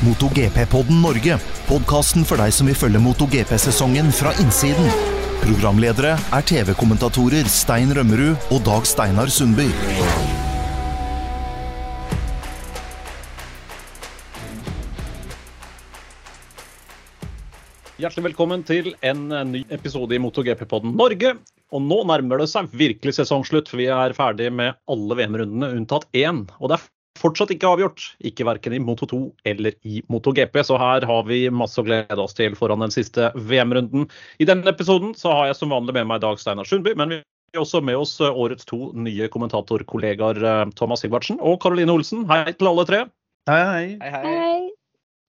MotoGP-podden Norge. Podkasten for deg som vil følge MotoGP-sesongen fra innsiden. Programledere er TV-kommentatorer Stein Rømmerud og Dag Steinar Sundby. Hjertelig velkommen til en eh, ny episode i MotoGP-podden Norge. Og nå nærmer det seg virkelig sesongslutt, for vi er ferdig med alle VM-rundene unntatt én. Og det er fortsatt ikke avgjort, ikke verken i Moto 2 eller i MotoGP. Så her har vi masse å glede oss til foran den siste VM-runden. I denne episoden så har jeg som vanlig med meg Dag Steinar Sundby, men vi har også med oss eh, årets to nye kommentatorkollegaer eh, Thomas Sigvartsen og Karoline Olsen. Hei til alle tre. Hei, hei. Hei, hei.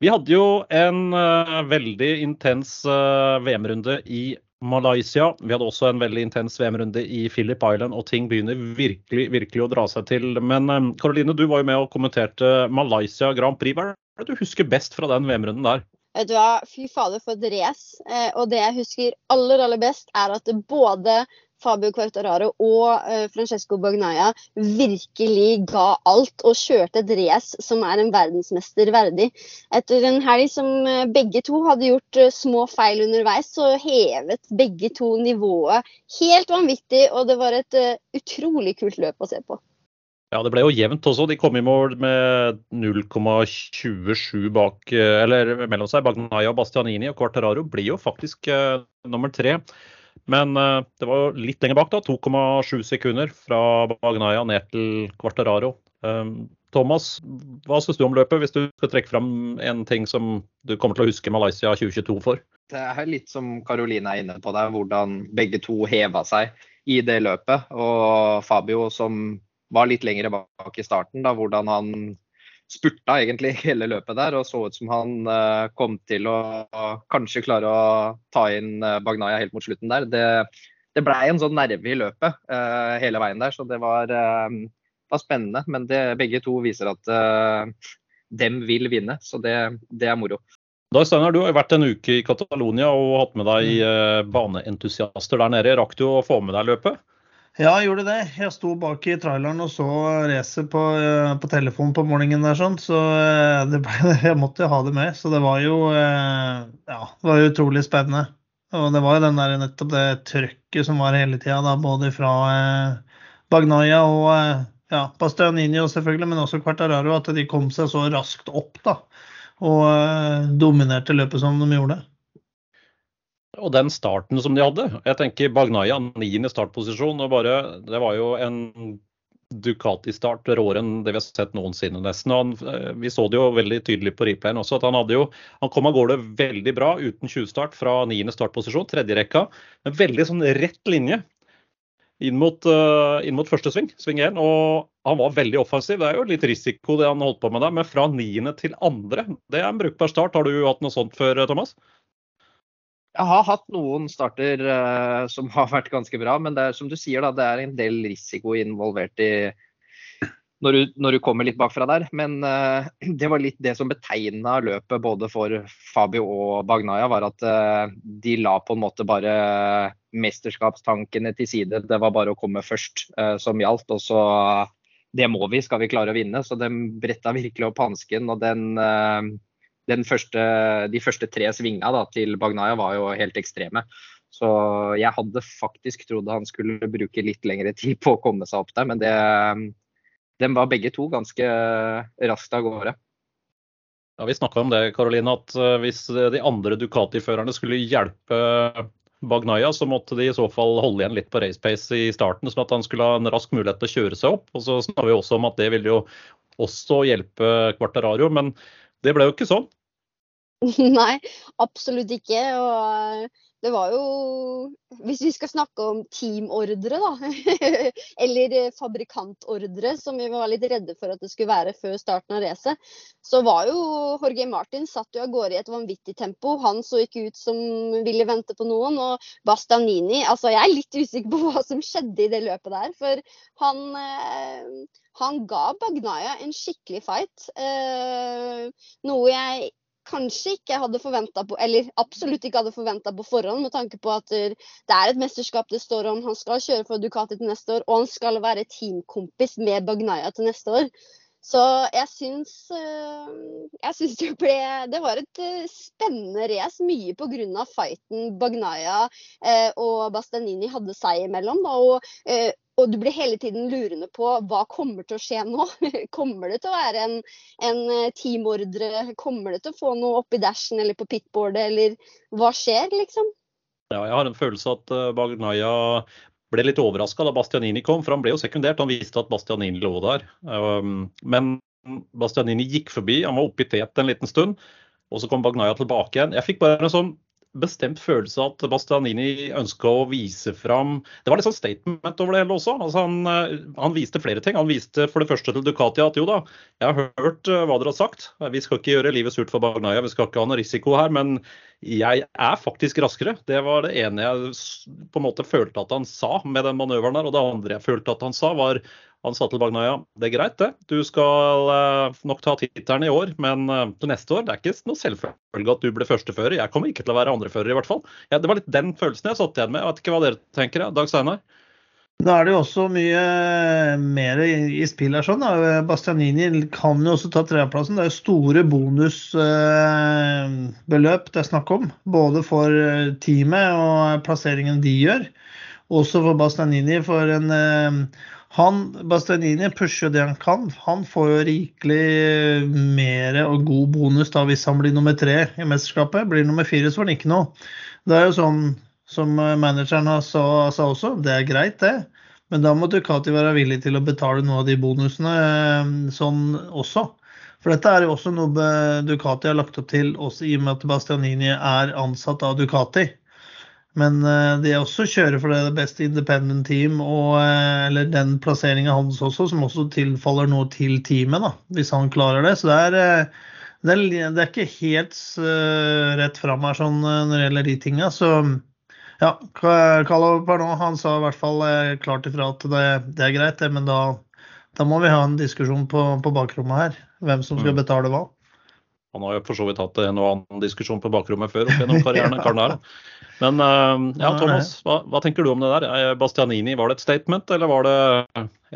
Vi hadde jo en uh, veldig intens uh, VM-runde i Malaysia. Vi hadde også en veldig intens VM-runde i Philip Island, og ting begynner virkelig virkelig å dra seg til. Men Karoline, uh, du var jo med og kommenterte Malaysia Grand Prix. Hva er det du husker best fra den VM-runden der? Vet du hva, fy fader for et race. Eh, og det jeg husker aller, aller best, er at både Fabio Quartararo og uh, Francesco Bagnaia virkelig ga alt og kjørte et race som er en verdensmester verdig. Etter en helg som uh, begge to hadde gjort uh, små feil underveis, så hevet begge to nivået helt vanvittig, og det var et utrolig kult løp å se på. Ja, det ble jo jevnt også. De kom i mål med 0,27 bak, eller mellom seg. Bagnaia og Bastianini og Quartararo blir jo faktisk nummer tre. Men uh, det var jo litt lenger bak, da. 2,7 sekunder fra Bagnaya ned til Quartararo. Um, Thomas, hva syns du om løpet, hvis du skal trekke fram en ting som du kommer til å huske Malaysia 2022 for? Det er litt som Karoline er inne på der, hvordan begge to heva seg i det løpet. Og Fabio som var litt lenger bak i starten, da, hvordan han spurta egentlig hele løpet der og så ut som han uh, kom til å uh, kanskje klare å ta inn uh, Bagnaya helt mot slutten der. Det, det blei en sånn nerve i løpet uh, hele veien der, så det var, var spennende. Men det, begge to viser at dem vil vinne, så det, det er moro. Dag Steinar, Du har vært en uke i Catalonia og hatt med deg baneentusiaster der nede. Rakk du å få med deg løpet? Ja, jeg gjorde det. Jeg sto bak i traileren og så racet på, eh, på telefonen på morgenen der, sånn, så det, ble, jeg måtte ha det med. Så det var jo eh, ja, det var utrolig spennende. Og det var jo den der, nettopp det trøkket som var hele tida, både fra eh, Bagnaya og ja, Bastianini selvfølgelig, men også Quartararo, at de kom seg så raskt opp da, og eh, dominerte løpet som de gjorde. Og den starten som de hadde. Jeg tenker Bagnaya, niende startposisjon. og bare, Det var jo en Ducati-start råere enn det vi har sett noensinne, nesten. og han, eh, Vi så det jo veldig tydelig på replayen også, at han hadde jo, han kom av gårde veldig bra uten 20-start fra niende startposisjon, tredje rekka. En veldig sånn rett linje inn mot, uh, inn mot første sving, sving én. Og han var veldig offensiv. Det er jo litt risiko det han holdt på med der, men fra niende til andre, det er en brukbar start. Har du hatt noe sånt før, Thomas? Jeg har hatt noen starter uh, som har vært ganske bra, men det er som du sier, da, det er en del risiko involvert i når du, når du kommer litt bakfra der. Men uh, det var litt det som betegna løpet både for Fabio og Bagnaya, var at uh, de la på en måte bare mesterskapstankene til side. Det var bare å komme først som gjaldt. og så det må vi, skal vi klare å vinne. Så de bretta virkelig opp hansken. Og den første, de første tre svinga da, til Bagnaya var jo helt ekstreme. Så jeg hadde faktisk trodd han skulle bruke litt lengre tid på å komme seg opp der, men det, de var begge to ganske raskt av gårde. Ja, Vi snakka om det, Karoline, at eh, hvis de andre Ducati-førerne skulle hjelpe Bagnaya, så måtte de i så fall holde igjen litt på race pace i starten, sånn at han skulle ha en rask mulighet til å kjøre seg opp. Og så snakka vi også om at det ville jo også hjelpe Quartararo, men det ble jo ikke sånn. Nei, absolutt ikke. Og det var jo Hvis vi skal snakke om teamordre, da. eller fabrikantordre, som vi var litt redde for at det skulle være før starten av racet. Så var jo Jorge Martin satt jo av gårde i et vanvittig tempo. Han så ikke ut som ville vente på noen. Og Bastanini Altså, jeg er litt usikker på hva som skjedde i det løpet der. For han eh, han ga Bagnaya en skikkelig fight. Eh, noe jeg kanskje ikke hadde forventa på, eller absolutt ikke hadde forventa på forhånd, med tanke på at det er et mesterskap det står om. Han skal kjøre for Ducati til neste år, og han skal være teamkompis med Bagnaya til neste år. Så jeg syns, eh, jeg syns det ble Det var et eh, spennende race, mye pga. fighten Bagnaya eh, og Bastanini hadde seg imellom. Og, og, du blir hele tiden lurende på hva kommer til å skje nå. kommer det til å være en, en teamordre? Kommer det til å få noe oppi dashen eller på pitboardet, eller hva skjer, liksom? Ja, jeg har en følelse at Bagnaya ble litt overraska da Bastianini kom, for han ble jo sekundert. Han visste at Bastianini lå der. Um, men Bastianini gikk forbi, han var oppe i tet en liten stund. Og så kom Bagnaya tilbake igjen. Jeg fikk bare en sånn bestemt følelse at Bastianini ønska å vise fram Det var litt sånn statement over det hele også. Altså han, eh, han, viste flere ting. Han viste for det første til Ducati at jo da, jeg har hørt eh, hva dere har sagt. Vi skal ikke gjøre livet surt for Bagnaya, vi skal ikke ha noe risiko her. Men jeg er faktisk raskere. Det var det ene jeg på en måte følte at han sa med den manøveren der. Og det andre jeg følte at han sa, var han sa til Bagnaya det er greit, det. Du skal uh, nok ta tittelen i år, men uh, til neste år det er ikke noe selvfølge at du blir førstefører. Jeg kommer ikke til å være andrefører, i hvert fall. Ja, det var litt den følelsen jeg satt igjen med. Jeg vet ikke hva dere tenker, Dag Steinar? Da er det jo også mye mer i spill her. sånn. Bastianini kan jo også ta tredjeplassen. Det er jo store bonusbeløp det er snakk om. Både for teamet og plasseringen de gjør. Også for Bastianini for en han, Bastianini pusher det han kan. Han får jo rikelig mer og god bonus da hvis han blir nummer tre i mesterskapet. Blir nummer fire, så får han ikke noe. Det er jo sånn som manageren sa, sa også, det er greit, det. Men da må Ducati være villig til å betale noe av de bonusene eh, sånn også. For dette er jo også noe Ducati har lagt opp til, også i og med at Bastianini er ansatt av Ducati. Men uh, de også kjører for det beste independent team, og, uh, eller den plasseringa hans også, som også tilfaller noe til teamet, da, hvis han klarer det. Så det er, uh, det er, det er ikke helt rett fram her sånn, når det gjelder de tinga. Så ja, Carlo Parnot han sa i hvert fall klart ifra at det, det er greit, det, men da, da, må vi ha en diskusjon på, på bakrommet her. Hvem som skal mm. betale hva. Han har jo for så vidt hatt en og annen diskusjon på bakrommet før opp gjennom karrieren. karen her. Men uh, ja, Thomas, hva, hva, tenker du om det der? Eh, Bastianini, var det et statement, eller var det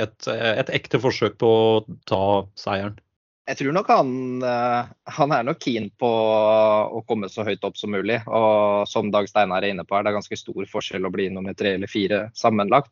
et, et ekte forsøk på å ta seieren? Jeg tror nok han, eh, han, er nok keen på å komme så høyt opp som mulig. Og som Dag Steinar er inne på, her, det er ganske stor forskjell å bli nummer tre eller fire sammenlagt.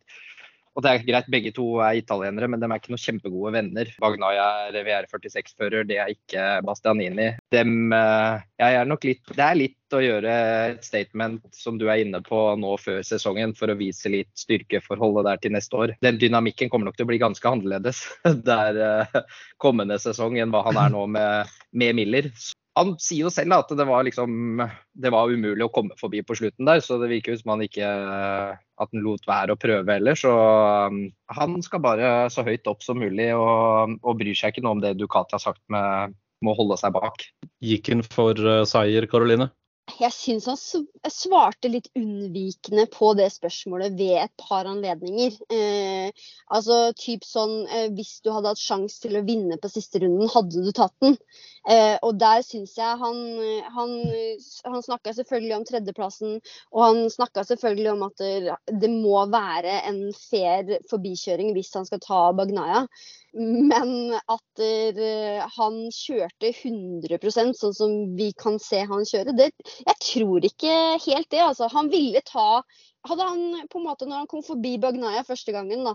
Og det er greit, begge to er italienere, men de er ikke noen kjempegode venner. Bagnaya er VR46-fører, det er ikke Bastianini. Dem, eh, er litt, det er litt å gjøre et statement som du er inne på nå før sesongen, for å vise litt styrkeforholdet der til neste år. Den dynamikken kommer nok til å bli ganske annerledes der eh, kommende sesong enn hva han er nå med, med Miller han sier jo selv at det var, liksom, det var umulig å komme forbi på slutten der, så det virker som han ikke at han lot være å prøve heller. Så um, han skal bare så høyt opp som mulig og, og bryr seg ikke noe om det Ducati har sagt med, med å holde seg bak. Gikk han for uh, seier, Karoline? Jeg syns han svarte litt unnvikende på det spørsmålet ved et par anledninger. Eh, altså typ sånn eh, Hvis du hadde hatt sjanse til å vinne på siste runden, hadde du tatt den? Eh, og der syns jeg han Han, han snakka selvfølgelig om tredjeplassen, og han snakka selvfølgelig om at det, det må være en fair forbikjøring hvis han skal ta Bagnaya. Men at der, han kjørte 100% sånn som vi kan se han kjøre, det, jeg tror ikke helt det. altså. Han ville ta Hadde han på en måte, når han kom forbi Bagnaya første gangen, da,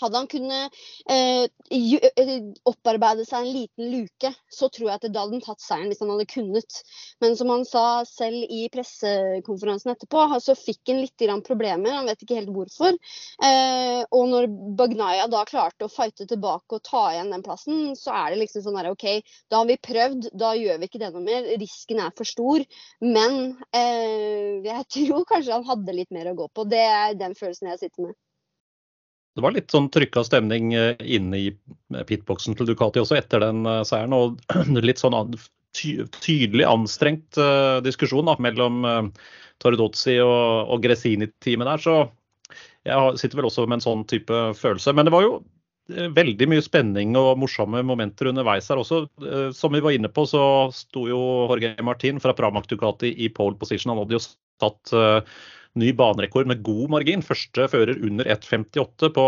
hadde han kunnet eh, eh, opparbeide seg en liten luke, så tror jeg at da hadde han tatt seieren hvis han hadde kunnet. Men som han sa selv i pressekonferansen etterpå, så fikk han litt problemer. Han vet ikke helt hvorfor. Eh, og når Bagnaya da klarte å fighte tilbake og ta igjen den plassen, så er det liksom sånn her OK, da har vi prøvd, da gjør vi ikke det noe mer. Risken er for stor. Men eh, jeg tror kanskje han hadde litt mer å gå på. Det er den følelsen jeg sitter med. Det var litt sånn trykka stemning eh, inne i eh, pitboxen til Ducati også etter den eh, seieren. Og litt sånn tydelig anstrengt diskusjon da, mellom Tordozzi og, og Gresini-teamet der. Så jeg sitter vel også med en sånn type følelse. Men det var jo veldig mye spenning og morsomme momenter underveis her også. Som vi var inne på, så sto jo Jorge Martin fra Pramac Ducati i pole position. Han hadde jo tatt ny banerekord med god margin. Første fører under 1,58 på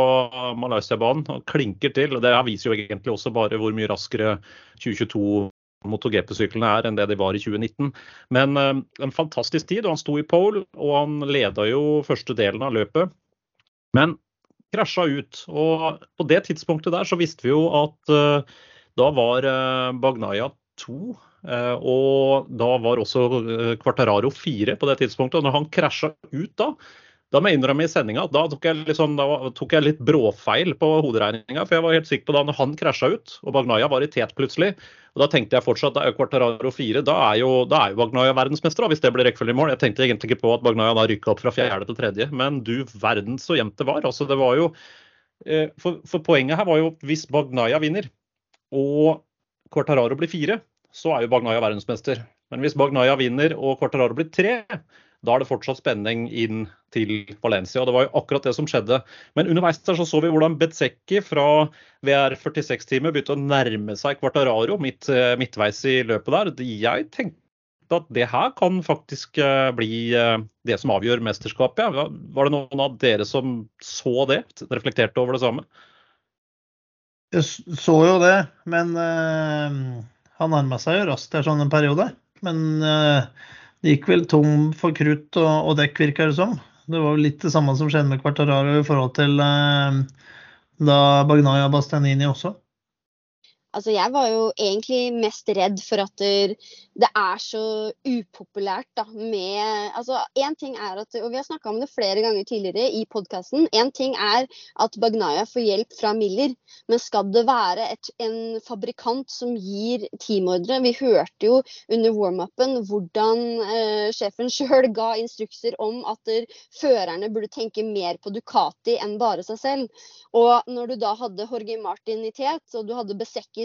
Malaysia-banen og klinker til. og Det viser jo egentlig også bare hvor mye raskere 2022 MotoGP-syklene er enn det de var i 2019. Men uh, en fantastisk tid, og han sto i pole og han leda jo første delen av løpet. Men krasja ut. Og på det tidspunktet der så visste vi jo at uh, da var uh, Bagnaya 2. og da var også Quartararo 4 på det tidspunktet. Og når han krasja ut da, da må jeg innrømme i sendinga at da tok jeg, sånn, da tok jeg litt bråfeil på hoderegninga. For jeg var helt sikker på da når han krasja ut, og Bagnaya var i tet plutselig, og da tenkte jeg fortsatt er Quartararo 4, da er jo, da er jo Bagnaya verdensmester, da, hvis det blir rekkefølge i mål. Jeg tenkte egentlig ikke på at Bagnaya da rykka opp fra fjerde til tredje, men du verden så jevnt det var. Altså, det var jo eh, for, for, poenget her var jo hvis Bagnaya vinner og Quartararo blir fire, så er jo Bagnaya verdensmester. Men hvis Bagnaya vinner og Quartararo blir tre, da er det fortsatt spenning inn til Valencia. og Det var jo akkurat det som skjedde. Men underveis der så, så vi hvordan Betzecchi fra VR46-teamet begynte å nærme seg Quartararo midt, eh, midtveis i løpet der. Jeg tenkte at det her kan faktisk eh, bli eh, det som avgjør mesterskapet. Ja. Var det noen av dere som så det? Reflekterte over det samme? Jeg så jo det, men uh, han nærma seg jo raskt der sånn en periode. Men uh, det gikk vel tom for krutt og, og dekk, virker det som. Det var litt det samme som skjedde med Quartararo i forhold til eh, da Bagnaya Bastianini også. Altså, jeg var jo egentlig mest redd for at det er så upopulært da, med altså, en ting er at, og Vi har snakka om det flere ganger tidligere i podkasten. Én ting er at Bagnaya får hjelp fra Miller, men skal det være et, en fabrikant som gir teamordre Vi hørte jo under warm-upen hvordan eh, sjefen sjøl ga instrukser om at førerne burde tenke mer på Ducati enn bare seg selv. Og når du da hadde Jorge Martin i tet, og du hadde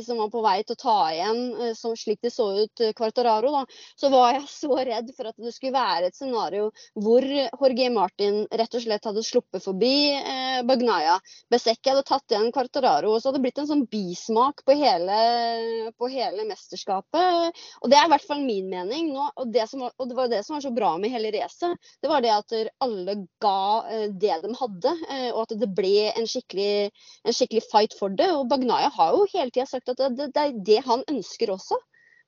Som var på vei til å ta igjen, eh, som slik det så ut eh, Quartararo, da, så var jeg så redd for at det skulle være et scenario hvor Jorge Martin rett og slett hadde sluppet forbi eh, Bagnaya. Besekki hadde tatt igjen Quartararo, og så hadde det blitt en sånn bismak på hele, på hele mesterskapet. Og det er i hvert fall min mening. Nå, og, det var, og, det var det som var så bra med hele racet. Det var det at alle ga eh, det de hadde, og at det ble en skikkelig, en skikkelig fight for det. Og Bagnaya har jo hele tida sagt at det, det, er det han ønsker også.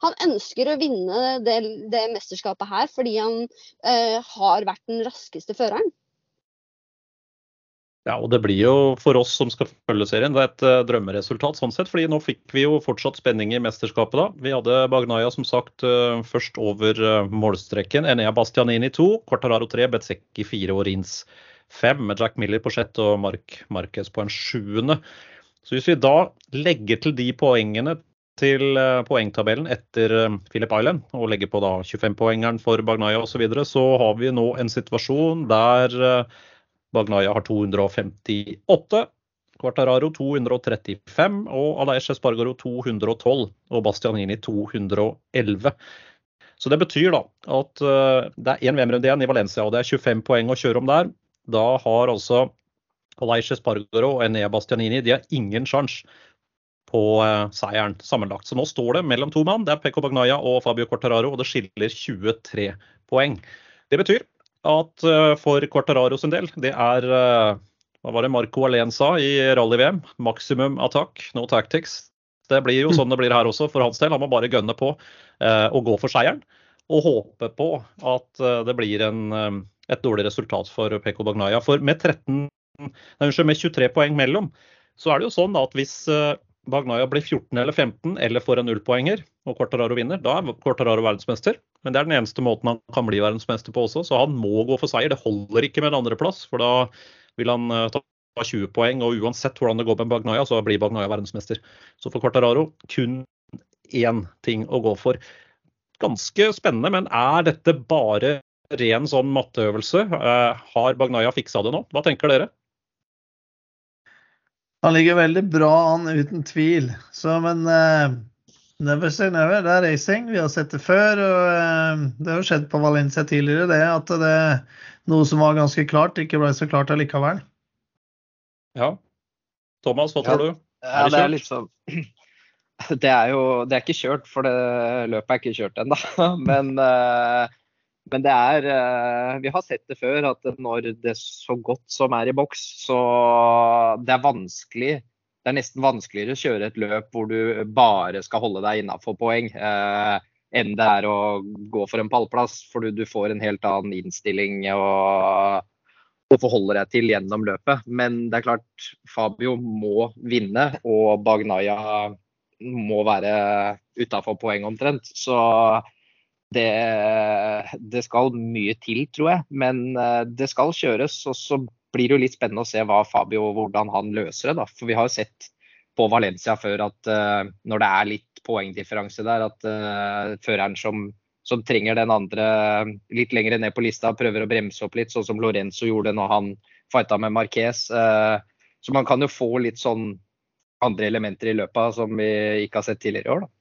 Han ønsker å vinne det, det mesterskapet her fordi han eh, har vært den raskeste føreren. Ja, og det blir jo for oss som skal følge serien, det er et uh, drømmeresultat sånn sett. fordi nå fikk vi jo fortsatt spenning i mesterskapet da. Vi hadde Bagnaya som sagt uh, først over uh, målstreken. Enea Bastianini 2, Quartararo 3, Betsecki 4 og Rins 5 med Jack Miller på sjette og Mark Marquez på en sjuende. Så hvis vi da legger til de poengene til eh, poengtabellen etter eh, Philip Island, og legger på da 25-poengeren for Bagnaya osv., så, videre, så har vi nå en situasjon der eh, Bagnaya har 258. Quartararo 235 og Aleish Espargaro 212 og Bastianini 211. Så Det betyr da at det er én VM-runde igjen i Valencia, og det er 25 poeng å kjøre om der. Da har altså Aleish Espargaro og Enea Bastianini de har ingen sjanse på eh, seieren sammenlagt. Så nå står det mellom to mann. Det er Pekko Bagnaya og Fabio Cortararo, og det skiller 23 poeng. Det betyr at uh, for Cortararo sin del, det er uh, hva var det Marco Alén sa i rally-VM? Maximum attack, no tactics. Det blir jo sånn det blir her også for hans del. Han må bare gønne på og gå for seieren. Og håpe på at det blir en, et dårlig resultat for Pekko Bagnaya. For med 13 Unnskyld, med 23 poeng mellom, så er det jo sånn at hvis eh, Bagnaya blir 14 eller 15 eller får en nullpoenger og Cortararo vinner, da er Cortararo verdensmester. Men det er den eneste måten han kan bli verdensmester på også, så han må gå for seier. Det holder ikke med en andreplass, for da vil han eh, ta 20 poeng, og uansett hvordan det går med Bagnaya, så blir Bagnaya verdensmester. Så for Cortararo kun én ting å gå for. Ganske spennende, men er dette bare ren sånn matteøvelse? Eh, har Bagnaya fiksa det nå? Hva tenker dere? Han ligger veldig bra an, uten tvil. Så, men uh, never say never. Det er racing. Vi har sett det før. og uh, Det har jo skjedd på Valencia tidligere, det at det noe som var ganske klart, ikke ble så klart allikevel. Ja. Thomas, hva tror ja. du? Ja, det, det er litt sånn det er jo det er ikke kjørt, for det løpet er ikke kjørt ennå. Men, uh, Men det er eh, Vi har sett det før, at når det så godt som er i boks, så det er vanskelig. Det er nesten vanskeligere å kjøre et løp hvor du bare skal holde deg innafor poeng, eh, enn det er å gå for en pallplass. For du, får en helt annen innstilling å forholde forholder deg til gjennom løpet. Men det er klart, Fabio må vinne, og Bagnaya må være utafor poeng omtrent. Så det, det, skal mye til, tror jeg. Men eh, det skal kjøres. Og så blir det jo litt spennende å se hva Fabio, hvordan han løser det. Da. For vi har jo sett på Valencia før at uh, når det er litt poengdifferanse der, at uh, føreren som, som, trenger den andre litt lenger ned på lista, prøver å bremse opp litt, sånn som Lorenzo gjorde når han fighta med Marquez. Uh, så man kan jo få litt sånn andre elementer i løpet som vi ikke har sett tidligere i år. da.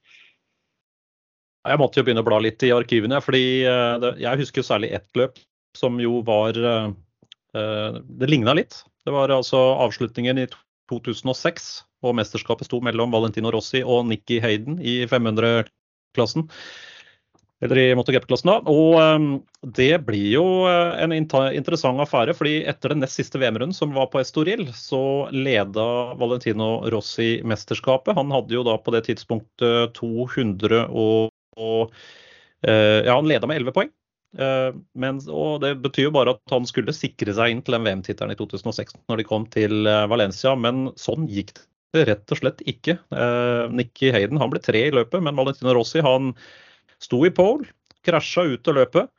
Jeg måtte jo begynne å bla litt i arkivene, fordi eh, jeg husker særlig ett løp som jo var eh, eh, Det ligna litt. Det var altså avslutningen i 2006, og mesterskapet sto mellom Valentino Rossi og Nikki Hayden i 500-klassen. Eller i MotoGP-klassen, da. Og det blir jo en interessant affære, fordi etter den nest siste VM-runden, som var på Estoril, så leda Valentino Rossi mesterskapet. Han hadde jo da på det tidspunktet 200 og og eh, ja, han leda med 11 poeng. Uh, men, og Det betyr jo bare at han skulle sikre seg inn til den VM-tittelen i 2006 når de kom til uh, Valencia, men sånn gikk det rett og slett ikke. Nikki Hayden han ble tre i løpet, men Valentino Rossi han sto i pole, krasja ut av løpet.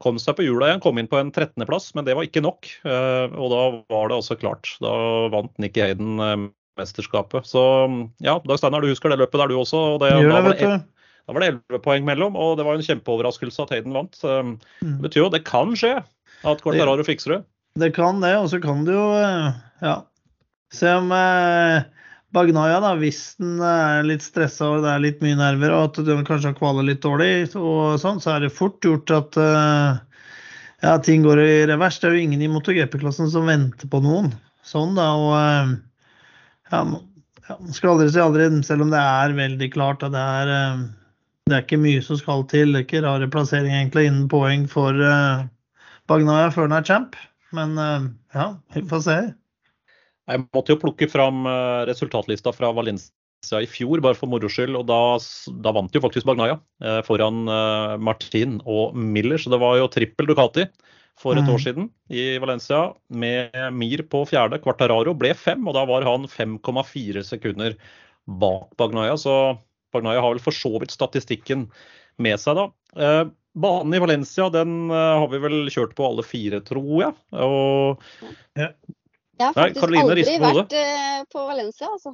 kom seg på hjula igjen, kom inn på en 13.-plass, men det var ikke nok. og da var det altså klart. Da vant Nikki Hayden mesterskapet. Så ja, Dag Steinar, du husker det løpet der du også. og det, Gjør det, vet du. Da var det 11 poeng mellom, og det var en kjempeoverraskelse at Hayden vant. Mm. Det betyr jo det kan skje at Quartararo fikser det. Det kan det, og så kan du jo eh, ja, se om eh, Bagnaya, da, hvis den er litt stressa og det er litt mye nerver, og at du kanskje har kvalet litt dårlig, og sånn, så er det fort gjort at eh, ja, ting går i revers. Det er jo ingen i MotoGP-klassen som venter på noen. Sånn, da. og eh, ja, man skal aldri si aldri, selv om det er veldig klart at det er, eh, det er ikke mye som skal til. Det er ikke rare plassering egentlig innen poeng for uh, Bagnaya før han er champ. Men uh, ja, vi får se. Jeg måtte jo plukke fram resultatlista fra Valencia i fjor, bare for moro skyld. Og da, da, vant jo faktisk Bagnaya foran Martin og Miller, så det var jo trippel Ducati for et år mm. siden i Valencia med Mir på fjerde. Quartararo ble fem, og da var han 5,4 sekunder bak Bagnaya. Så Bagnaya har vel for så vidt statistikken med seg, da. Eh, banen i Valencia den eh, har vi vel kjørt på alle fire, tror jeg. Og, ja. Jeg har faktisk Nei, aldri vært uh, på Valencia, altså.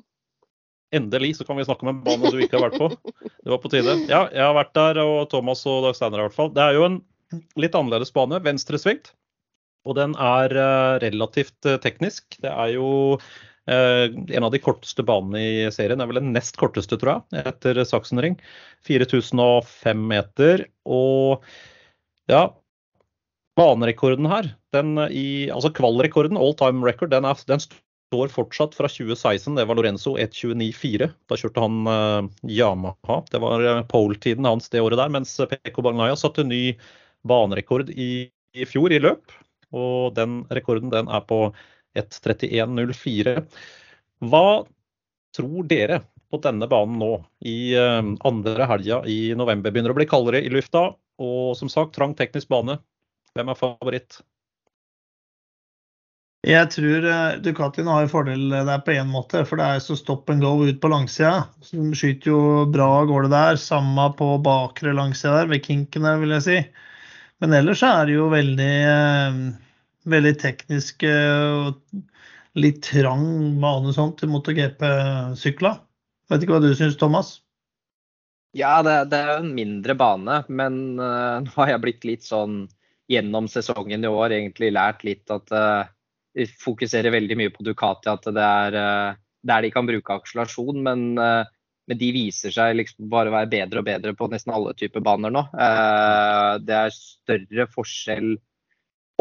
Endelig så kan vi snakke om en bane du ikke har vært på. Det var på tide. Ja, jeg har vært der, og Thomas og Dag Steinar i hvert fall. Det er jo en litt annerledes bane, venstresvingt. Og den er uh, relativt uh, teknisk. Det er jo uh, en av de korteste banene i serien. Er vel den nest korteste, tror jeg, etter Sachsenring. 4005 meter. Og ja, banerekorden her, den i, altså kvalrekorden, all time record, den, er, den står fortsatt fra 2016. Det var Lorenzo 1.29,4. Da kjørte han Yamaha. Det var pole-tiden hans det året der, mens Peko Bagnaya satte ny banerekord i, i fjor i løp. Og den rekorden den er på 1.31,04. Hva tror dere på denne banen nå i uh, andre helga i november? Begynner å bli kaldere i lufta. Og som sagt, trang teknisk bane. Hvem er favoritt? Jeg tror uh, Ducatien har fordel der på én måte, for det er så stop and go ut på langsida. De skyter jo bra av gårde der. Samme på bakre langsida der, ved kinkene, vil jeg si. Men ellers er det jo veldig, eh, veldig teknisk eh, og litt trang sånt til MotoGP-sykla. Vet ikke hva du syns, Thomas? Ja, det, det, er en mindre bane, men uh, nå har jeg blitt litt sånn gjennom sesongen i år egentlig lært litt at uh, fokuserer veldig mye på Ducati, at det er uh, der de kan bruke akselerasjon. Men uh, men de viser seg liksom bare å være bedre og bedre på nesten alle typer baner nå. Eh, det er større forskjell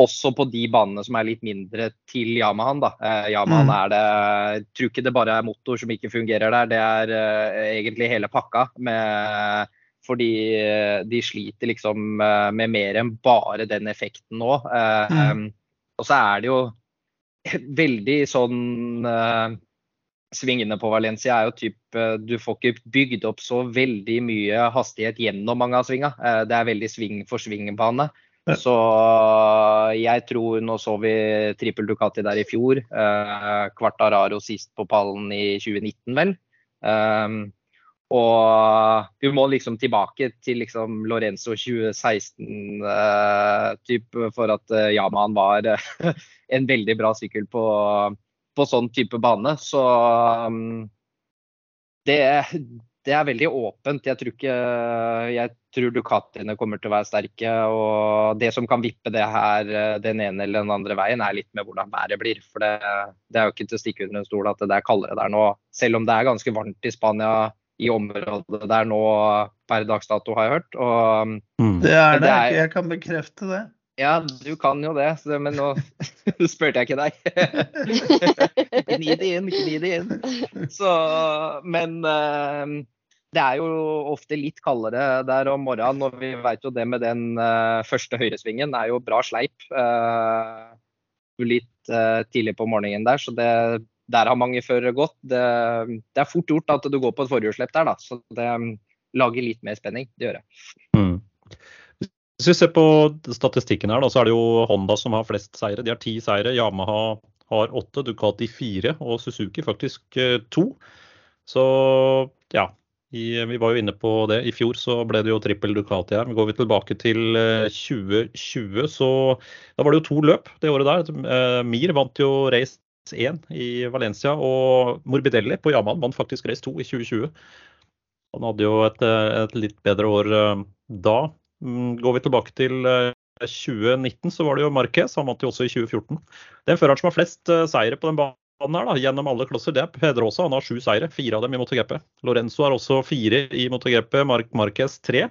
også på de banene som er litt mindre til Yamahan. Da. Yamahan mm. er det Jeg tror ikke det bare er motor som ikke fungerer der, det er uh, egentlig hele pakka. Med Fordi eh, de sliter liksom eh, med mer enn bare den effekten nå. Mm. Og så er det jo veldig sånn Svingene på Valencia er jo typ Du får ikke bygd opp så veldig mye hastighet gjennom mange av svinga. Det er veldig sving for sving-bane. Så jeg tror Nå så vi trippel Ducati der i fjor. Eh, Quartararo sist på pallen i 2019, vel. Um, og vi må liksom tilbake til liksom Lorenzo 2016 uh, typ, for at Yamahan var en veldig bra sykkel på, på sånn type bane. Så um, det, det er veldig åpent. Jeg tror ikke Jeg tror Ducatiene kommer til å være sterke. Og det som kan vippe det her den ene eller den andre veien, er litt med hvordan været blir. For det, det er jo ikke til å stikke under en stol at det er kaldere der nå. Selv om det er ganske varmt i Spania i området der nå per dags dato, har jeg hørt. Og, mm. Det er det. det er, jeg kan bekrefte det. Ja, du kan jo det, men nå spurte jeg ikke deg. gni det inn, gni det inn. Så, men uh, det er jo ofte litt kaldere der om morgenen, og vi vet jo det med den uh, første høyresvingen er jo bra sleip. Uh, litt uh, tidlig på morgenen der, så det, der har mange førere gått. Det, det, er fort gjort at du går på et forhjulslepp der, da. Så det um, lager litt mer spenning. Det gjør det. Mm. Hvis vi ser på statistikken her, da, så er det jo Honda som har flest seire. De har ti seire. Yamaha har åtte, Ducati fire og Suzuki faktisk to. Så ja, vi var jo inne på det. I fjor så ble det jo trippel Ducati her. Går vi tilbake til 2020, eh, så da var det jo to løp det året der. Eh, Mir vant jo race 1 i Valencia, og Morbidelli på Yaman vant faktisk race 2 i 2020. Han hadde jo et, eh, et litt bedre år da. Mm, går vi tilbake til 2019, så var det jo Marquez. Han vant jo også i 2014. Den føreren som har flest seire på den banen han er da, gjennom alle klasser, det er Pedrosa. Han har sju seire, fire av dem i MotoGP. Lorenzo har også fire i MotoGP, Mark Marquez tre.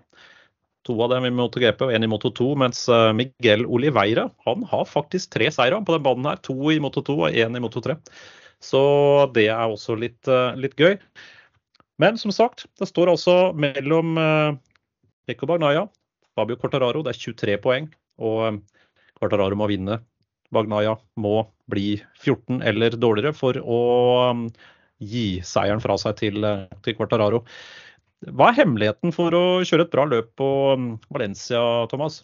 To av dem i MotoGP og én i Moto2. Mens eh, Miguel Oliveira han har faktisk tre seire på den banen her. To i Moto2 og én i Moto3. Så det er også litt, eh, litt, gøy. Men som sagt, det står altså mellom Pekko eh, Bagnaya Fabio Cortararo. Det er 23 poeng. Og Cortararo må vinne Bagnaya må bli 14 eller dårligere for å um, gi seieren fra seg til, uh, til Quartararo. Hva er hemmeligheten for å kjøre et bra løp på um, Valencia, Thomas?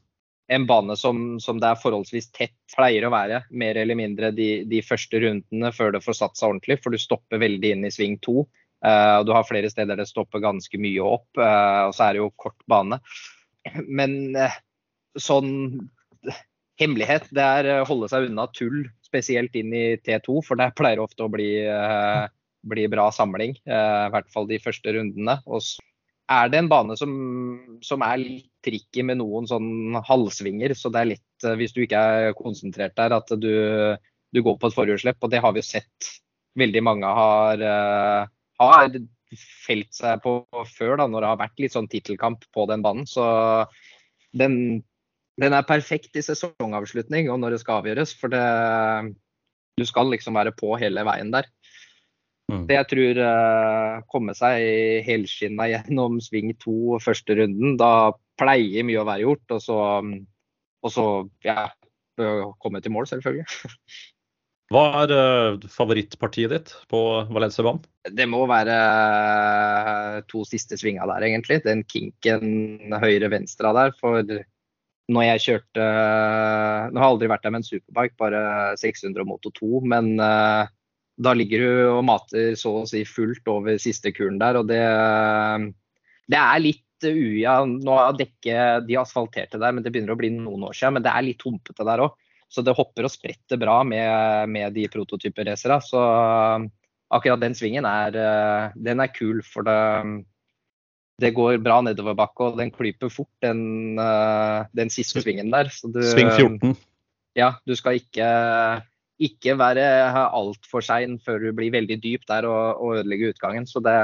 En bane som, som, det er forholdsvis tett pleier å være, mer eller mindre de, de, første rundene før det får satt seg ordentlig. For du stopper veldig inn i sving to. Uh, du har flere steder det stopper ganske mye opp. Uh, og så er det jo kort bane. Men uh, sånn hemmelighet det er å holde seg unna tull, spesielt inn i T2, for der pleier ofte å bli, eh, bli bra samling. Eh, I hvert fall de første rundene. Og så er det en bane som, som er litt tricky med noen sånn halvsvinger, så det er litt, eh, hvis du ikke er konsentrert der, at du, du går på et forhjulsslipp. Og det har vi jo sett veldig mange har, har felt seg på før, da, når det har vært litt sånn tittelkamp på den banen. Så den den er perfekt i sesongavslutning og når det skal avgjøres. For det, du skal liksom være på hele veien der. Mm. Det jeg tror uh, komme seg helskinna gjennom sving to første runden, da pleier mye å være gjort. Og så, og så ja, komme til mål, selvfølgelig. Hva er uh, favorittpartiet ditt på Valencia-banen? Det må være uh, to siste svinga der, egentlig. Den kinken høyre-venstre der. For når jeg kjørte Nå har jeg aldri vært der med en superbike, bare 600 og Moto 2. Men da ligger du og mater så å si fullt over siste kuren der. Og det, det er litt uja. Nå har dekket de asfalterte der, men det begynner å bli noen år siden. Men det er litt humpete der òg. Så det hopper og spretter bra med, med de prototyperracerne. Så akkurat den svingen er, uh, den er kul. For det, det går bra nedoverbakke, og den klyper fort, den, uh, den siste svingen der. Du, Sving 14. Ja, du skal ikke, ikke være altfor sein før du blir veldig dyp der og, og ødelegger utgangen. Det,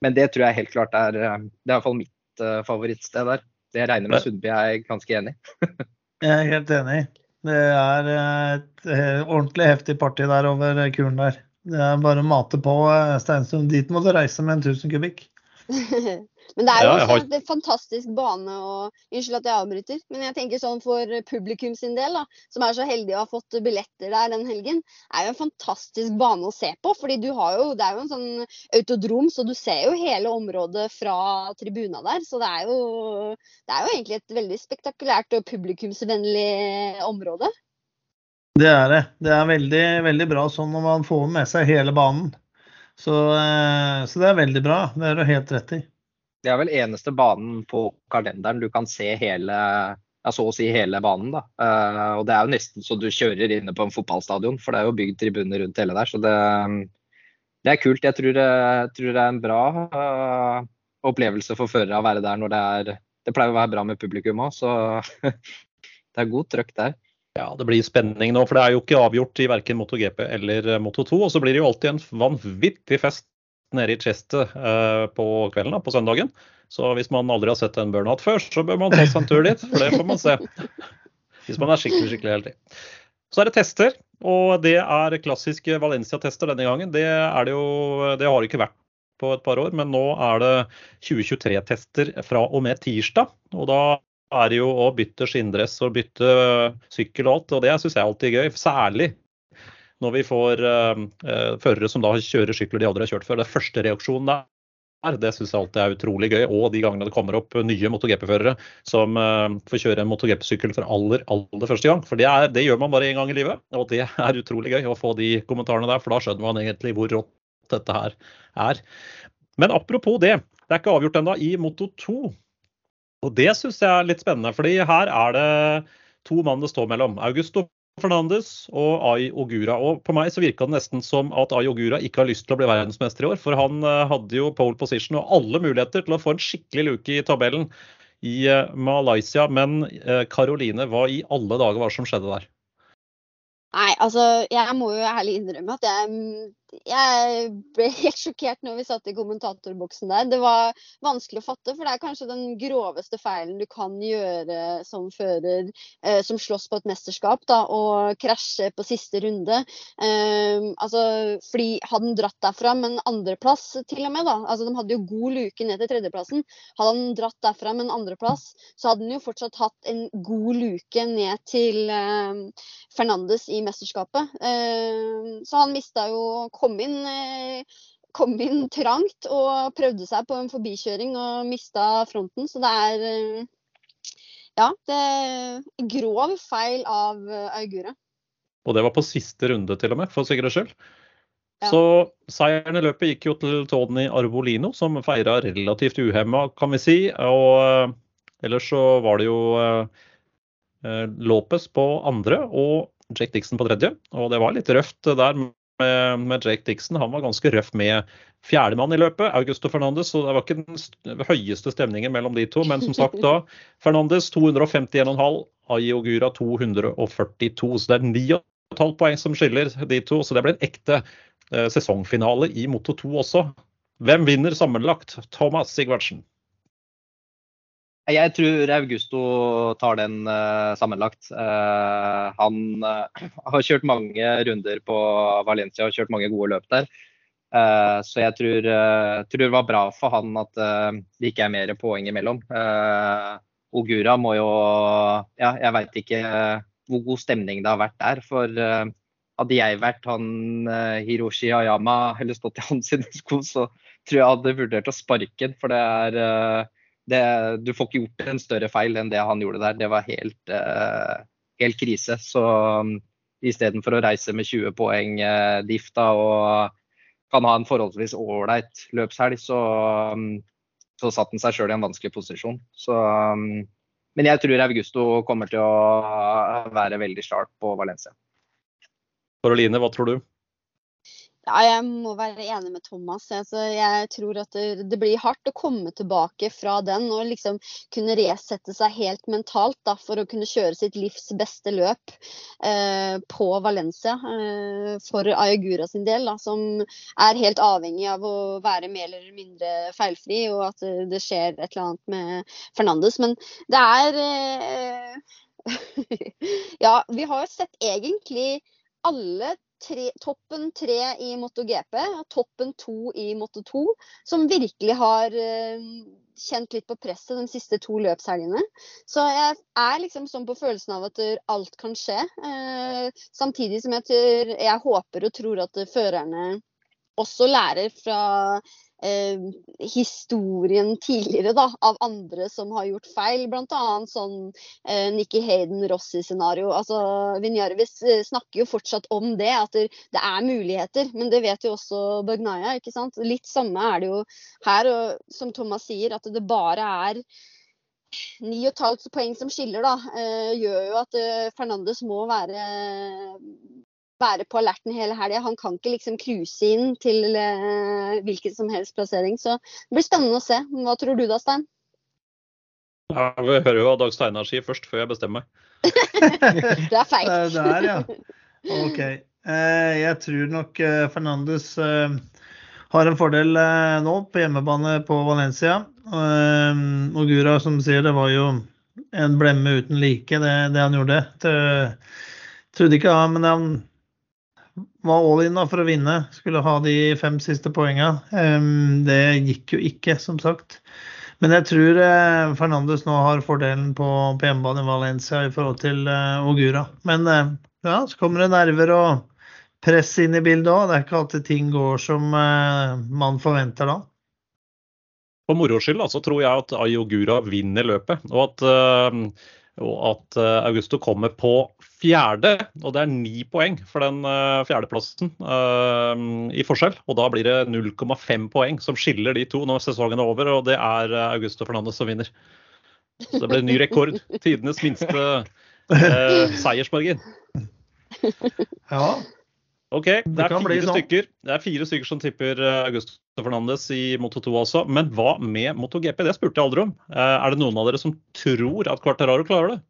men det tror jeg helt klart er Det er i hvert fall mitt uh, favorittsted der. Det jeg regner med Sundby er ganske enig i. jeg er helt enig. Det er et ordentlig heftig party der over kuren der. Det er bare å mate på Steinsund. Dit må du reise med en 1000 kubikk. Men det er jo Ja, også har- en fantastisk bane og Unnskyld at jeg avbryter, men jeg tenker sånn for publikum sin del, da, som er så heldig å ha fått billetter der den helgen, er jo en fantastisk bane å se på. fordi du har jo, Det er jo en sånn autodrom, så du ser jo hele området fra tribuna der. Så det er jo, det er jo egentlig et veldig spektakulært og publikumsvennlig område. Det er det. Det er veldig, veldig bra sånn når man får med seg hele banen. Så, eh, så det er veldig bra. Det har du helt rett i. Det er vel eneste banen på kalenderen du kan se hele, ja, så å si hele banen. da. Uh, og det er jo nesten så du kjører inne på en fotballstadion, for det er jo bygd tribuner rundt hele der. Så det, det er kult. Jeg tror, det- tror det er en bra uh, opplevelse for førere å være der når det er Det pleier å være bra med publikum òg, så det er god trøkk der. Ja, det blir spenning nå, for det er jo ikke avgjort i verken MotoGP eller eh, Moto2. Og så blir det jo alltid en vanvittig fest nede i Chester eh, på kvelden, da, på søndagen. Så hvis man aldri har sett en burnout før, så bør man ta seg en tur dit, for det får man se. Hvis man er skikkelig, skikkelig heldig. Så er det tester, og det er klassiske Valencia-tester denne gangen. Det, er det, jo, det har det ikke vært på et par år, men nå er det 2023-tester fra og med tirsdag. Og da er det jo å bytte skinndress og bytte sykkel og alt, og det syns jeg alltid er gøy. Særlig når vi får uh, førere som da kjører sykler de aldri har kjørt før. Det første reaksjonen der, det syns jeg alltid er utrolig gøy. Og de gangene det kommer opp nye MotoGP-førere som uh, får kjøre en MotoGP-sykkel for aller, aller første gang. For det, er, det, gjør man bare én gang i livet, og det er utrolig gøy å få de kommentarene der. For da skjønner man egentlig hvor rått dette her er. Men apropos det, det er ikke avgjort ennå i Moto 2. Og det syns jeg er litt spennende, fordi her er det to mann det står mellom. Augusto Fernandes og Ai Ogura. Og på meg så virka det nesten som at Ai Ogura ikke har lyst til å bli verdensmester i år. For han hadde jo pole position og alle muligheter til å få en skikkelig luke i tabellen i Malaysia. Men Karoline, hva i alle dager var det som skjedde der? Nei, altså jeg må jo ærlig innrømme at jeg, jeg ble helt sjokkert når vi satt i kommentatorboksen der. Det var vanskelig å fatte, for det er kanskje den groveste feilen du kan gjøre som fører eh, som slåss på et mesterskap, da, og krasje på siste runde. Eh, altså, fordi hadde han dratt derfra med en andreplass til og med, da, altså de hadde jo god luke ned til tredjeplassen. Hadde han dratt derfra med en andreplass, så hadde han jo fortsatt hatt en god luke ned til eh, Fernandes i mesterskapet. Så han mista jo Kom inn, kom inn trangt og prøvde seg på en forbikjøring og mista fronten. Så det er Ja, det er grov feil av Augura. Og det var på siste runde, til og med, for sikkerhets skyld. Ja. Så seieren i løpet gikk jo til Tony Arbolino, som feira relativt uhemma, kan vi si. Og ellers så var det jo Lopez på andre og Jake Dixon på tredje. Og det var litt røft der med, med Jake Dixon. Han var ganske røff med fjerdemann i løpet, Augusto Fernandes. Så det var ikke den høyeste stemningen mellom de to. Men som sagt da, Fernandes 251,5, Ayogura 242. Så det er 9,5 poeng som skiller de to. Så det ble en ekte eh, sesongfinale i Moto 2 også. Hvem vinner sammenlagt? Thomas Sigvardsen. Jeg tror Augusto tar den uh, sammenlagt. Uh, han uh, har kjørt mange runder på Valencia og kjørt mange gode løp der. så jeg tror, tror, det var bra for han at det ikke er mer poeng imellom. Ogura må jo Ja, jeg veit ikke hvor god stemning det har vært der. For hadde jeg vært han Hiroshi Ayama eller stått i hans sko, så tror jeg hadde vurdert å sparke den. For det er det, du får ikke gjort en større feil enn det han gjorde der. Det var helt, uh, helt krise. Så um, istedenfor å reise med 20 poeng uh, diff da, og kan ha en forholdsvis ålreit løpshelg, så, um, så satte han seg sjøl i en vanskelig posisjon. Så, um, men jeg tror Augusto kommer til å være veldig sharp på Valencia. Karoline, hva tror du? Ja, jeg må være enig med Thomas. Altså, jeg tror at det, det, blir hardt å komme tilbake fra den og liksom kunne resette seg helt mentalt da, for å kunne kjøre sitt livs beste løp eh, på Valencia eh, for Ayagura sin del, da, som er helt avhengig av å være mer eller mindre feilfri, og at det skjer et eller annet med Fernandes. Men det er eh, Ja, vi har jo sett egentlig alle Tre, toppen tre i MotoGP og toppen to i Moto2, som virkelig har uh, kjent litt på presset de siste to løpshelgene. Så jeg er liksom sånn på følelsen av at alt kan skje. Eh, samtidig som jeg, jeg håper og tror at førerne også lærer fra eh, historien tidligere da, av andre som har gjort feil. Bl.a. sånn eh, Nikki Hayden Rossi-scenario. Altså, Vinjarvis eh, snakker jo fortsatt om det, at det, er muligheter. Men det vet jo også Bagnaya. ikke sant? Litt samme er det jo her, og som Thomas sier, at det bare er 9,5 poeng som skiller, da, eh, gjør jo at Fernandes må være være på alerten hele helga. Han kan ikke liksom cruise inn til eh, hvilken som helst plassering. Så det blir spennende å se. Hva tror du da, Stein? Jeg hører jo hva Dag Steinar sier først, før jeg bestemmer meg. det er feil. Det er, ja. OK. Eh, jeg tror nok eh, Fernandes har en fordel nå på hjemmebane på Valencia. Og Gura, som sier, det var jo en blemme uten like, det, det han gjorde. Jeg trodde ikke han, men han var all in da for å vinne. Skulle ha de fem siste poenga. Det gikk jo ikke, som sagt. Men jeg tror eh, Fernandes nå har fordelen på, på hjemmebane i Valencia i forhold til Ogura. Men uh, ja, så kommer det nerver og press inn i bildet òg. Det er ikke alltid ting går som man forventer da. For moro skyld så tror jeg at Ayogura vinner løpet. og at og at eh, Augusto kommer på fjerde, og det er ni poeng for den uh, fjerdeplassen uh, i forskjell. Og da blir det 0,5 poeng som skiller de to når sesongen er over, og det er Augusto Fernandes som vinner. Så det blir ny rekord. Tidenes minste uh, seiersmargin. Ja, OK, det er fire sånn. stykker Det er fire stykker som tipper Augusto Fernandes i Moto 2 også. Men hva med MotoGP? Det spurte jeg aldri om. Er det noen av dere som tror at Quartararo klarer det?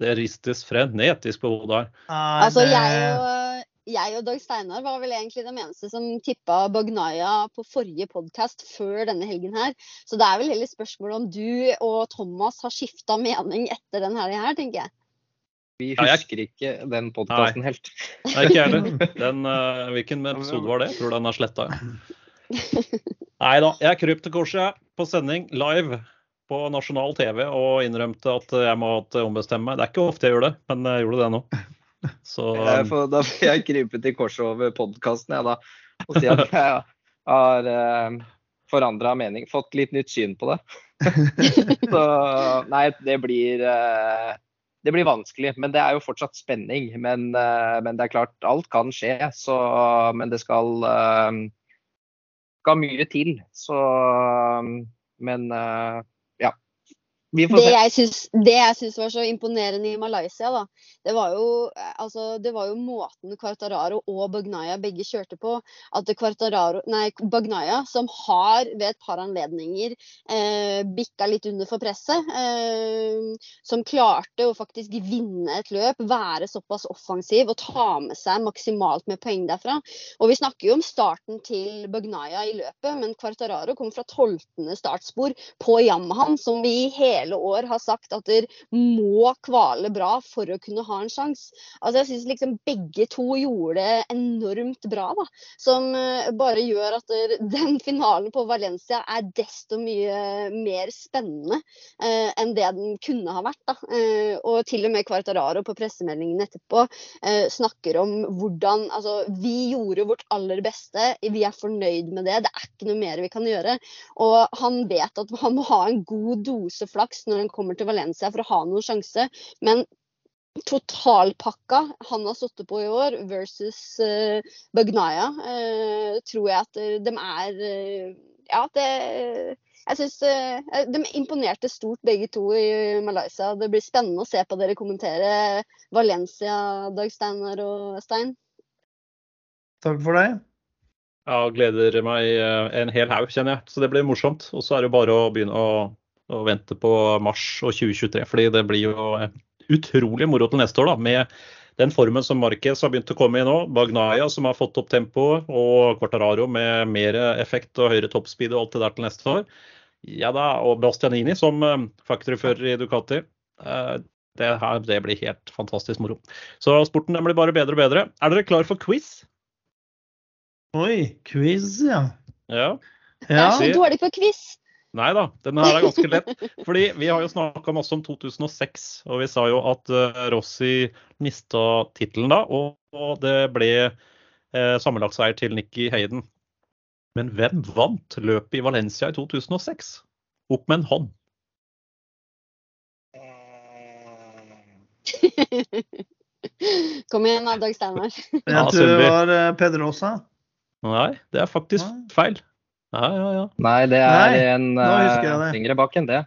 Det ristes frenetisk på hodet her. Altså, jeg og, jeg og Dag Steinar var vel egentlig de eneste som tippa Bagnaya på forrige podkast før denne helgen her. Så det er vel heller spørsmålet om du og Thomas har skifta mening etter denne helga her, tenker jeg. Vi husker ja, jeg... ikke den podkasten helt. Nei, ikke jeg heller. Uh, hvilken episode var det? Jeg tror den er sletta. Nei da. Jeg kryp til korset på sending live på nasjonal TV og innrømte at jeg må ombestemme meg. Det er ikke ofte jeg gjør det, men jeg gjorde det nå. Så, um... får, da får jeg krype til korset over podkasten jeg da, og si at jeg har uh, forandra mening. Fått litt nytt syn på det. Så nei, det blir uh, det blir vanskelig. Men det er jo fortsatt spenning. Men, uh, men det er klart, alt kan skje. Så, men det skal, uh, skal mye til. Så Men uh, det jeg, synes, det jeg syns var så imponerende i Malaysia, da, det var jo, altså, det var jo måten Quartararo og Bagnaya begge kjørte på. At Quartararo, nei, Bagnaya, som har ved et par anledninger eh, bikka litt under for presset, eh, som klarte å faktisk vinne et løp, være såpass offensiv og ta med seg maksimalt med poeng derfra. Og vi snakker jo om starten til Bagnaya i løpet, men Quartararo kom fra tolvtende startspor på Yamahan, som vi hele hele år har sagt at dere må kvale bra for å kunne ha en sjanse. Altså, jeg syns liksom begge to gjorde det enormt bra, da. Som uh, bare gjør at der, den finalen på Valencia er desto mye mer spennende eh, enn det den kunne ha vært. da. Eh, og til og med Quartararo på pressemeldingen etterpå snakker om hvordan Altså, vi gjorde vårt aller beste, vi er fornøyd med det. Det er ikke noe mer vi kan gjøre. Og han vet at han må ha en god dose flaks flaks når han kommer til Valencia for å ha noen sjanse. Men totalpakka han har sittet på i år versus uh, Bagnaya, uh, tror jeg at uh, de er Ja, det jeg synes uh, De imponerte stort begge to i Malaysia. Det blir spennende å se på dere kommentere Valencia, Dag Steinar og Stein. Takk for det. Ja, gleder meg en hel haug, kjenner jeg. Så det blir morsomt. Og så er det bare å begynne å og vente på mars og 2023. fordi det blir jo utrolig moro til neste år da, med den formen som Marquez har begynt å komme i nå. Bagnaya som har fått opp tempoet, og Quartararo med mer effekt og høyere toppspeed og alt det der til neste år. Ja da, og Bastianini som faktorfører factoryfører i Ducati. Uh, det, her, det, blir helt fantastisk moro. Så sporten blir bare bedre og bedre. Er dere klar for quiz? Oi, quiz, ja. Ja. Jeg er så dårlig på quiz. Nei da, denne her er ganske lett. Fordi vi har jo snakka masse om 2006, og vi sa jo at uh, Rossi mista tittelen da. Og, det ble uh, sammenlagtseier til Nikki Hayden. Men hvem vant løpet i Valencia i 2006? Opp med en hånd. Kom igjen da, Dag Steinar. Jeg tror det var uh, Pedrosa. Nei, det er faktisk feil. Ja, ja, ja. Nei, det er Nei, en uh, lenger bak enn det.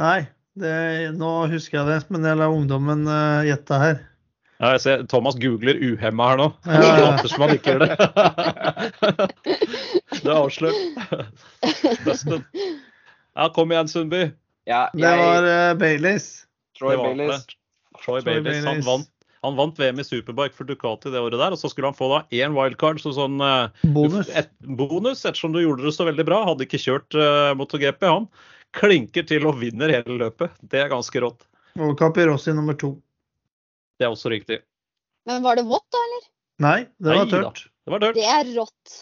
Nei, det, nå husker jeg det, men jeg lar ungdommen uh, gjette her. Ja, jeg ser Thomas googler uhemma her nå. Ja, ja. Later som han ikke gjør det. det er avslørt. Busted. Ja, kom igjen, Sundby. Ja, jeg... Det var uh, Baileys. Troy Baileys. Troy Baileys. Han vant han vant VM i Superbike for Ducati det året der, og så skulle han få da én wildcard, så sånn uh, bonus. Et, bonus, ettersom du gjorde det så veldig bra. Hadde ikke kjørt uh, MotoGP, han. Klinker til og vinner hele løpet. Det er ganske rått. Og Capirossi nummer to. Det er også riktig. Men var det vått, da, eller? Nei, det var tørt. Det var tørt. Det er rått.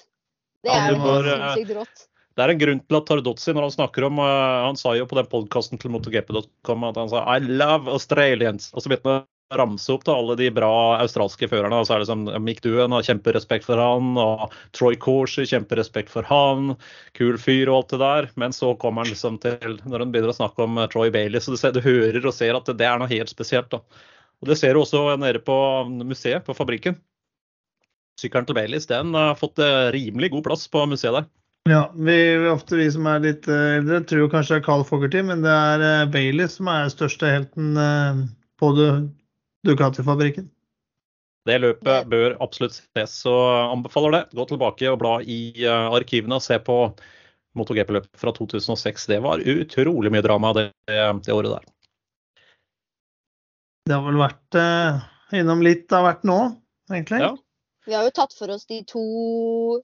Det er ja, sinnssykt rått. Det er en grunn til at Tardozzi, når han snakker om Han sa jo på den podkasten til MotoGP.com at han sa I love Australians. Og så begynte han ramse opp da, alle de bra australske førerne. så er det som Mick Duen har kjemperespekt for han, og Troy Corsi kjemperespekt for han. Kul fyr og alt det der. Men så kommer han liksom til Når han begynner å snakke om eh, Troy Bailey, så du, ser, du hører og ser at det, det er noe helt spesielt. da. Og Det ser du også nede på museet, på fabrikken. Sykkelen til Baileys den har fått eh, rimelig god plass på museet der. Ja, vi, ofte vi som er litt eh, eldre, tror kanskje det er Carl Fogerty, men det er Bailey som er største helten på det Ducati-fabrikken. Det løpet bør absolutt ses, så anbefaler det. Gå tilbake og bla i uh, arkivene og se på MotoGP-løpet fra 2006. Det var utrolig mye drama det, det året der. Det har vel vært uh, innom litt av hvert nå, egentlig? Ja, vi har jo tatt for oss de to,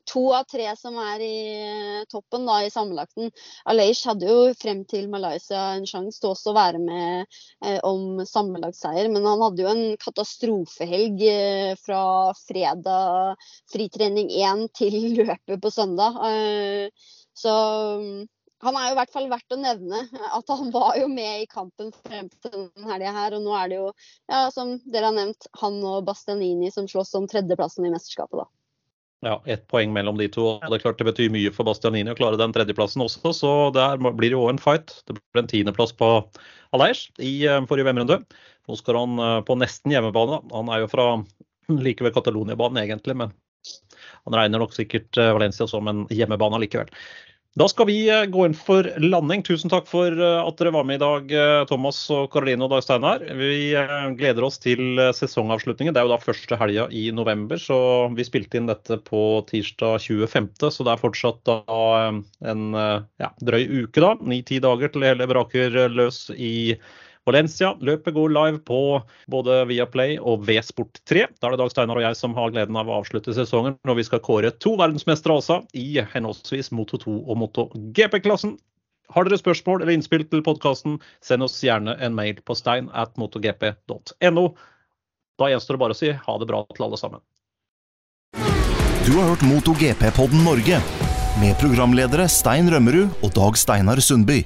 to av tre som er i eh, toppen da, i sammenlagten. Aleish hadde jo frem til Malaysia en sjanse til også å være med eh, om sammenlagtseier, men han hadde jo en katastrofehelg eh, fra fredag fritrening 1 til løpet på søndag. Eh, så han er jo i hvert fall verdt å nevne at han var jo med i kampen frem til denne helga her. Og nå er det jo, ja, som dere har nevnt, han og Bastianini som slåss om tredjeplassen i mesterskapet, da. Ja, ett poeng mellom de to. og Det er klart det betyr mye for Bastianini å klare den tredjeplassen også, så der blir det jo en fight. Det blir en tiendeplass på Aleish i eh, forrige VM-runde. Nå skal han eh, på nesten hjemmebane. Han er jo fra like ved Catalonia-banen egentlig, men han regner nok sikkert eh, Valencia som en hjemmebane likevel. Da skal vi eh, gå inn for landing. Tusen takk for eh, at dere var med i dag, eh, Thomas og Karoline og Dag Steinar. Vi gleder oss til sesongavslutningen. Det er jo da første helga i november, så vi spilte inn dette på tirsdag 25., så det er fortsatt da en ja, drøy uke, da. Ni-ti dager til hele braker løs i Valencia. Løpet går live på både Viaplay og V-Sport3. Da er det Dag Steinar og jeg som har gleden av å avslutte sesongen når vi skal kåre to verdensmestere også, i henholdsvis Moto 2 og Moto GP-klassen. Har dere spørsmål eller innspill til podkasten, send oss gjerne en mail på stein at motogp.no. Da gjenstår det bare å si ha det bra til alle sammen. Du har hørt MotoGP-podden Norge med programledere Stein Rømmerud og Dag Steinar Sundby.